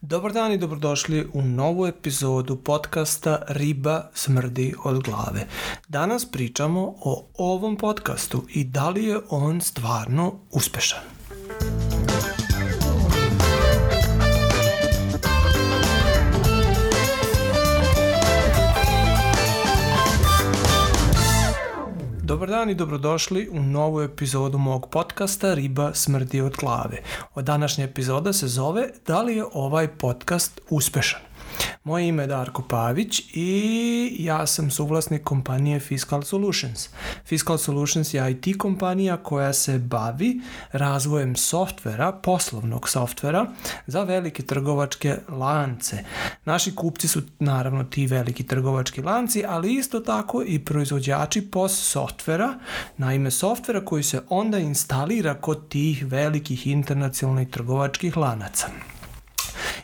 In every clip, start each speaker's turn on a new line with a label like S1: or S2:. S1: Dobar dan i dobrodošli u novu epizodu podcasta Riba smrdi od glave. Danas pričamo o ovom podcastu i da li je on stvarno uspešan. Dobar dan i dobrodošli u novu epizodu mog podcasta Riba smrdi od glave. Od današnja epizoda se zove Da li je ovaj podcast uspešan? Moje ime je Darko Pavić i ja sam suvlasnik kompanije Fiscal Solutions. Fiscal Solutions je IT kompanija koja se bavi razvojem softvera, poslovnog softvera za velike trgovačke lance. Naši kupci su naravno ti veliki trgovački lanci, ali isto tako i proizvođači POS softvera, naime softvera koji se onda instalira kod tih velikih internacionalnih trgovačkih lanaca.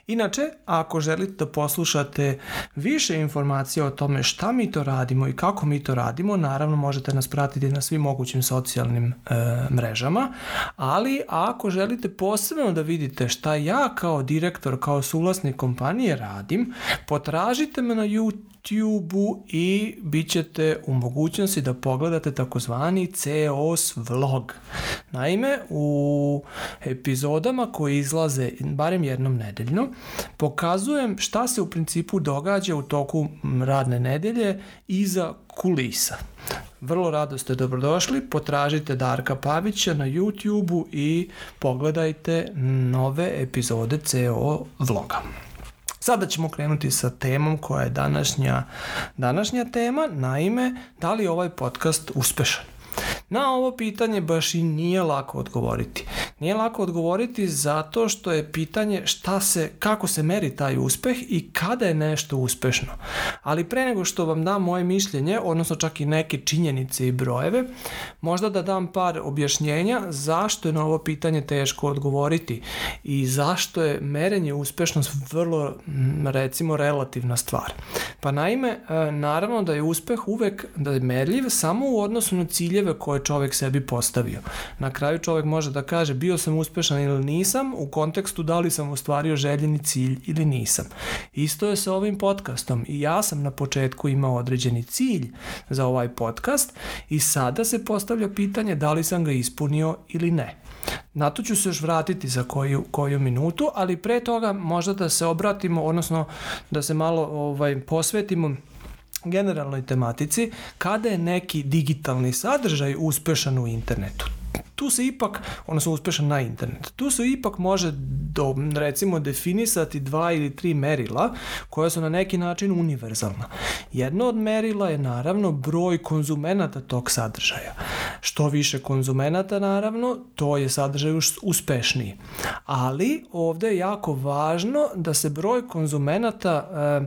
S1: Inače, ako želite da poslušate više informacija o tome šta mi to radimo i kako mi to radimo, naravno možete nas pratiti na svim mogućim socijalnim e, mrežama, ali ako želite posebno da vidite šta ja kao direktor, kao suvlasnik kompanije radim, potražite me na YouTube i bit ćete u mogućnosti da pogledate takozvani CEOs vlog. Naime, u epizodama koje izlaze barem jednom nedeljno, pokazujem šta se u principu događa u toku radne nedelje iza kulisa. Vrlo rado ste dobrodošli, potražite Darka Pavića na youtube i pogledajte nove epizode CO vloga. Sada ćemo krenuti sa temom koja je današnja, današnja tema, naime, da li je ovaj podcast uspešan? Na ovo pitanje baš i nije lako odgovoriti. Nije lako odgovoriti zato što je pitanje šta se, kako se meri taj uspeh i kada je nešto uspešno. Ali pre nego što vam dam moje mišljenje, odnosno čak i neke činjenice i brojeve, možda da dam par objašnjenja zašto je na ovo pitanje teško odgovoriti i zašto je merenje uspešnost vrlo recimo relativna stvar. Pa naime, e, naravno da je uspeh uvek da je merljiv samo u odnosu na ciljeve koje čovjek sebi postavio. Na kraju čovjek može da kaže bio sam uspešan ili nisam, u kontekstu da li sam ostvario željeni cilj ili nisam. Isto je sa ovim podcastom i ja sam na početku imao određeni cilj za ovaj podcast i sada se postavlja pitanje da li sam ga ispunio ili ne. Na to ću se još vratiti za koju, koju minutu, ali pre toga možda da se obratimo, odnosno da se malo ovaj, posvetimo generalnoj tematici kada je neki digitalni sadržaj uspešan u internetu. Tu se ipak, odnosno uspešan na internet, tu se ipak može do, recimo definisati dva ili tri merila koja su na neki način univerzalna. Jedno od merila je naravno broj konzumenata tog sadržaja. Što više konzumenata naravno, to je sadržaj uspešniji. Ali ovdje je jako važno da se broj konzumenata eh,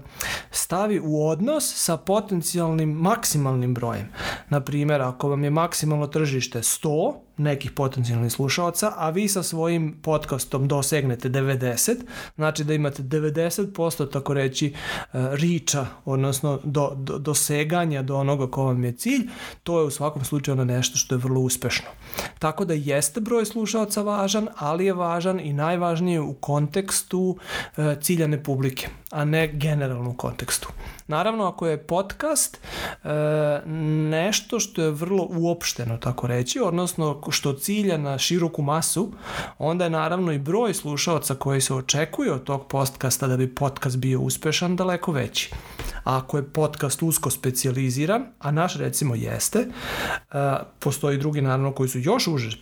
S1: stavi u odnos sa potencijalnim maksimalnim brojem. Na primjer, ako vam je maksimalno tržište 100, nekih potencijalnih slušaoca, a vi sa svojim podcastom dosegnete 90, znači da imate 90% tako reći e, riča, odnosno do, do, doseganja do onoga ko vam je cilj, to je u svakom slučaju ono nešto što je vrlo uspešno. Tako da jeste broj slušaoca važan, ali je važan i najvažnije u kontekstu e, ciljane publike, a ne generalno u kontekstu. Naravno, ako je podcast e, nešto što je vrlo uopšteno, tako reći, odnosno što cilja na široku masu, onda je naravno i broj slušaoca koji se očekuje od tog podcasta da bi podcast bio uspešan daleko veći ako je podcast usko specijaliziran, a naš recimo jeste, e, postoji drugi naravno koji su još uže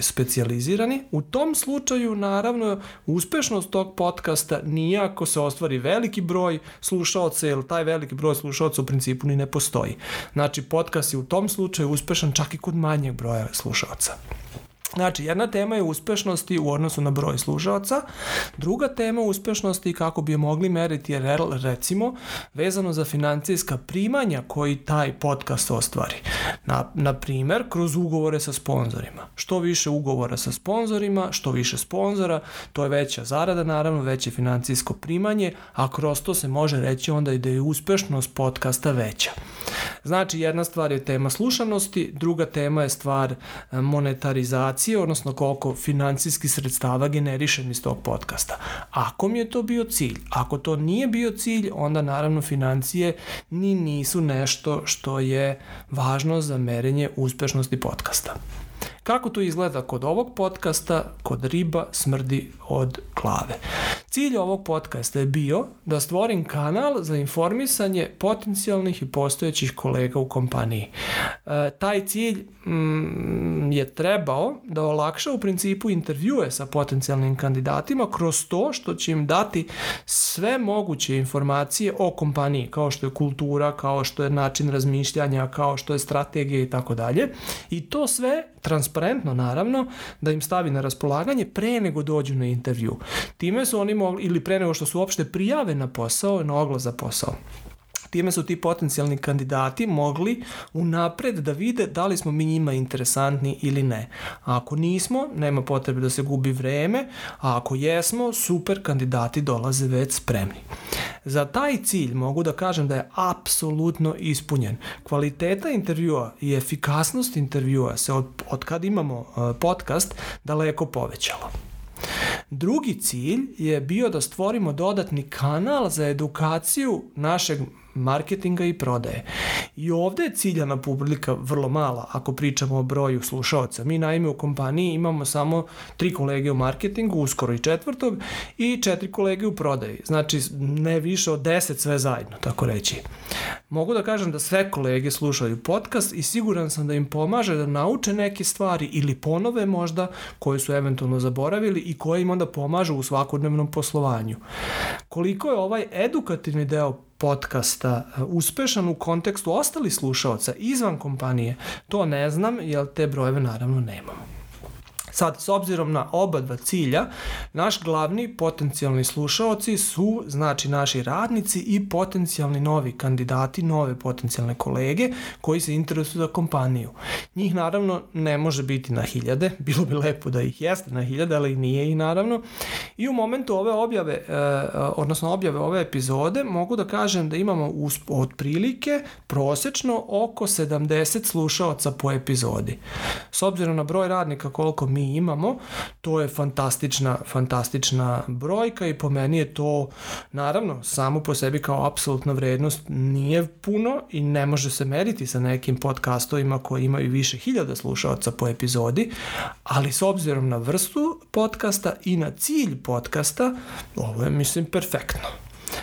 S1: specijalizirani, u tom slučaju naravno uspešnost tog podcasta nije ako se ostvari veliki broj slušaoca, jer taj veliki broj slušaoca u principu ni ne postoji. Znači, podcast je u tom slučaju uspešan čak i kod manjeg broja slušaoca. Znači, jedna tema je uspješnosti u odnosu na broj služavaca druga tema uspješnosti kako bi mogli meriti je recimo vezano za financijska primanja koji taj podcast ostvari. Na, na primjer, kroz ugovore sa sponzorima. Što više ugovora sa sponzorima, što više sponzora, to je veća zarada, naravno veće financijsko primanje, a kroz to se može reći onda i da je uspješnost podcasta veća. Znači, jedna stvar je tema slušanosti, druga tema je stvar e, monetarizacije donacije, odnosno koliko financijskih sredstava generišem iz tog podcasta. Ako mi je to bio cilj, ako to nije bio cilj, onda naravno financije ni nisu nešto što je važno za merenje uspešnosti podcasta. Kako to izgleda kod ovog podcasta, kod riba smrdi od klave. Cilj ovog podcasta je bio da stvorim kanal za informisanje potencijalnih i postojećih kolega u kompaniji. E, taj cilj mm, je trebao da olakša u principu intervjue sa potencijalnim kandidatima kroz to što će im dati sve moguće informacije o kompaniji, kao što je kultura, kao što je način razmišljanja, kao što je strategija i tako dalje. I to sve transparentno naravno, da im stavi na raspolaganje pre nego dođu na intervju. Time su oni mogli, ili pre nego što su uopšte prijave na posao, na oglas za posao. Time su ti potencijalni kandidati mogli unapred da vide da li smo mi njima interesantni ili ne. A ako nismo, nema potrebe da se gubi vreme, a ako jesmo, super kandidati dolaze već spremni. Za taj cilj mogu da kažem da je apsolutno ispunjen. Kvaliteta intervjua i efikasnost intervjua se od, od kad imamo e, podcast daleko povećalo. Drugi cilj je bio da stvorimo dodatni kanal za edukaciju našeg marketinga i prodaje. I ovdje je ciljana publika vrlo mala ako pričamo o broju slušalca. Mi naime u kompaniji imamo samo tri kolege u marketingu, uskoro i četvrtog, i četiri kolege u prodaji. Znači ne više od deset sve zajedno, tako reći. Mogu da kažem da sve kolege slušaju podcast i siguran sam da im pomaže da nauče neke stvari ili ponove možda koje su eventualno zaboravili i koje im onda pomažu u svakodnevnom poslovanju. Koliko je ovaj edukativni deo podcasta e, uspešan u kontekstu ostali slušaoca izvan kompanije, to ne znam jer te brojeve naravno nemamo. Sad, s obzirom na oba dva cilja, naš glavni potencijalni slušaoci su, znači, naši radnici i potencijalni novi kandidati, nove potencijalne kolege koji se interesuju za kompaniju. Njih, naravno, ne može biti na hiljade, bilo bi lepo da ih jeste na hiljade, ali nije i naravno. I u momentu ove objave, e, odnosno objave ove epizode, mogu da kažem da imamo otprilike prosečno oko 70 slušaoca po epizodi. S obzirom na broj radnika koliko mi imamo, to je fantastična, fantastična brojka i po meni je to, naravno, samo po sebi kao apsolutna vrednost nije puno i ne može se meriti sa nekim podcastovima koji imaju više hiljada slušalca po epizodi, ali s obzirom na vrstu podcasta i na cilj podcasta, ovo je, mislim, perfektno.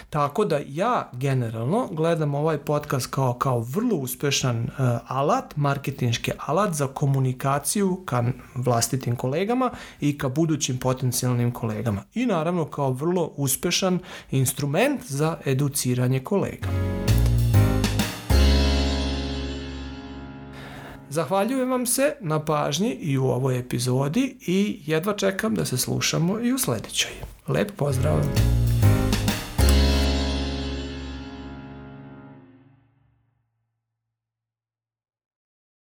S1: Tako da ja generalno gledam ovaj podcast kao, kao vrlo uspešan e, alat, marketinški alat za komunikaciju ka vlastitim kolegama i ka budućim potencijalnim kolegama. I naravno kao vrlo uspešan instrument za educiranje kolega. Zahvaljujem vam se na pažnji i u ovoj epizodi i jedva čekam da se slušamo i u sljedećoj. Lep pozdrav!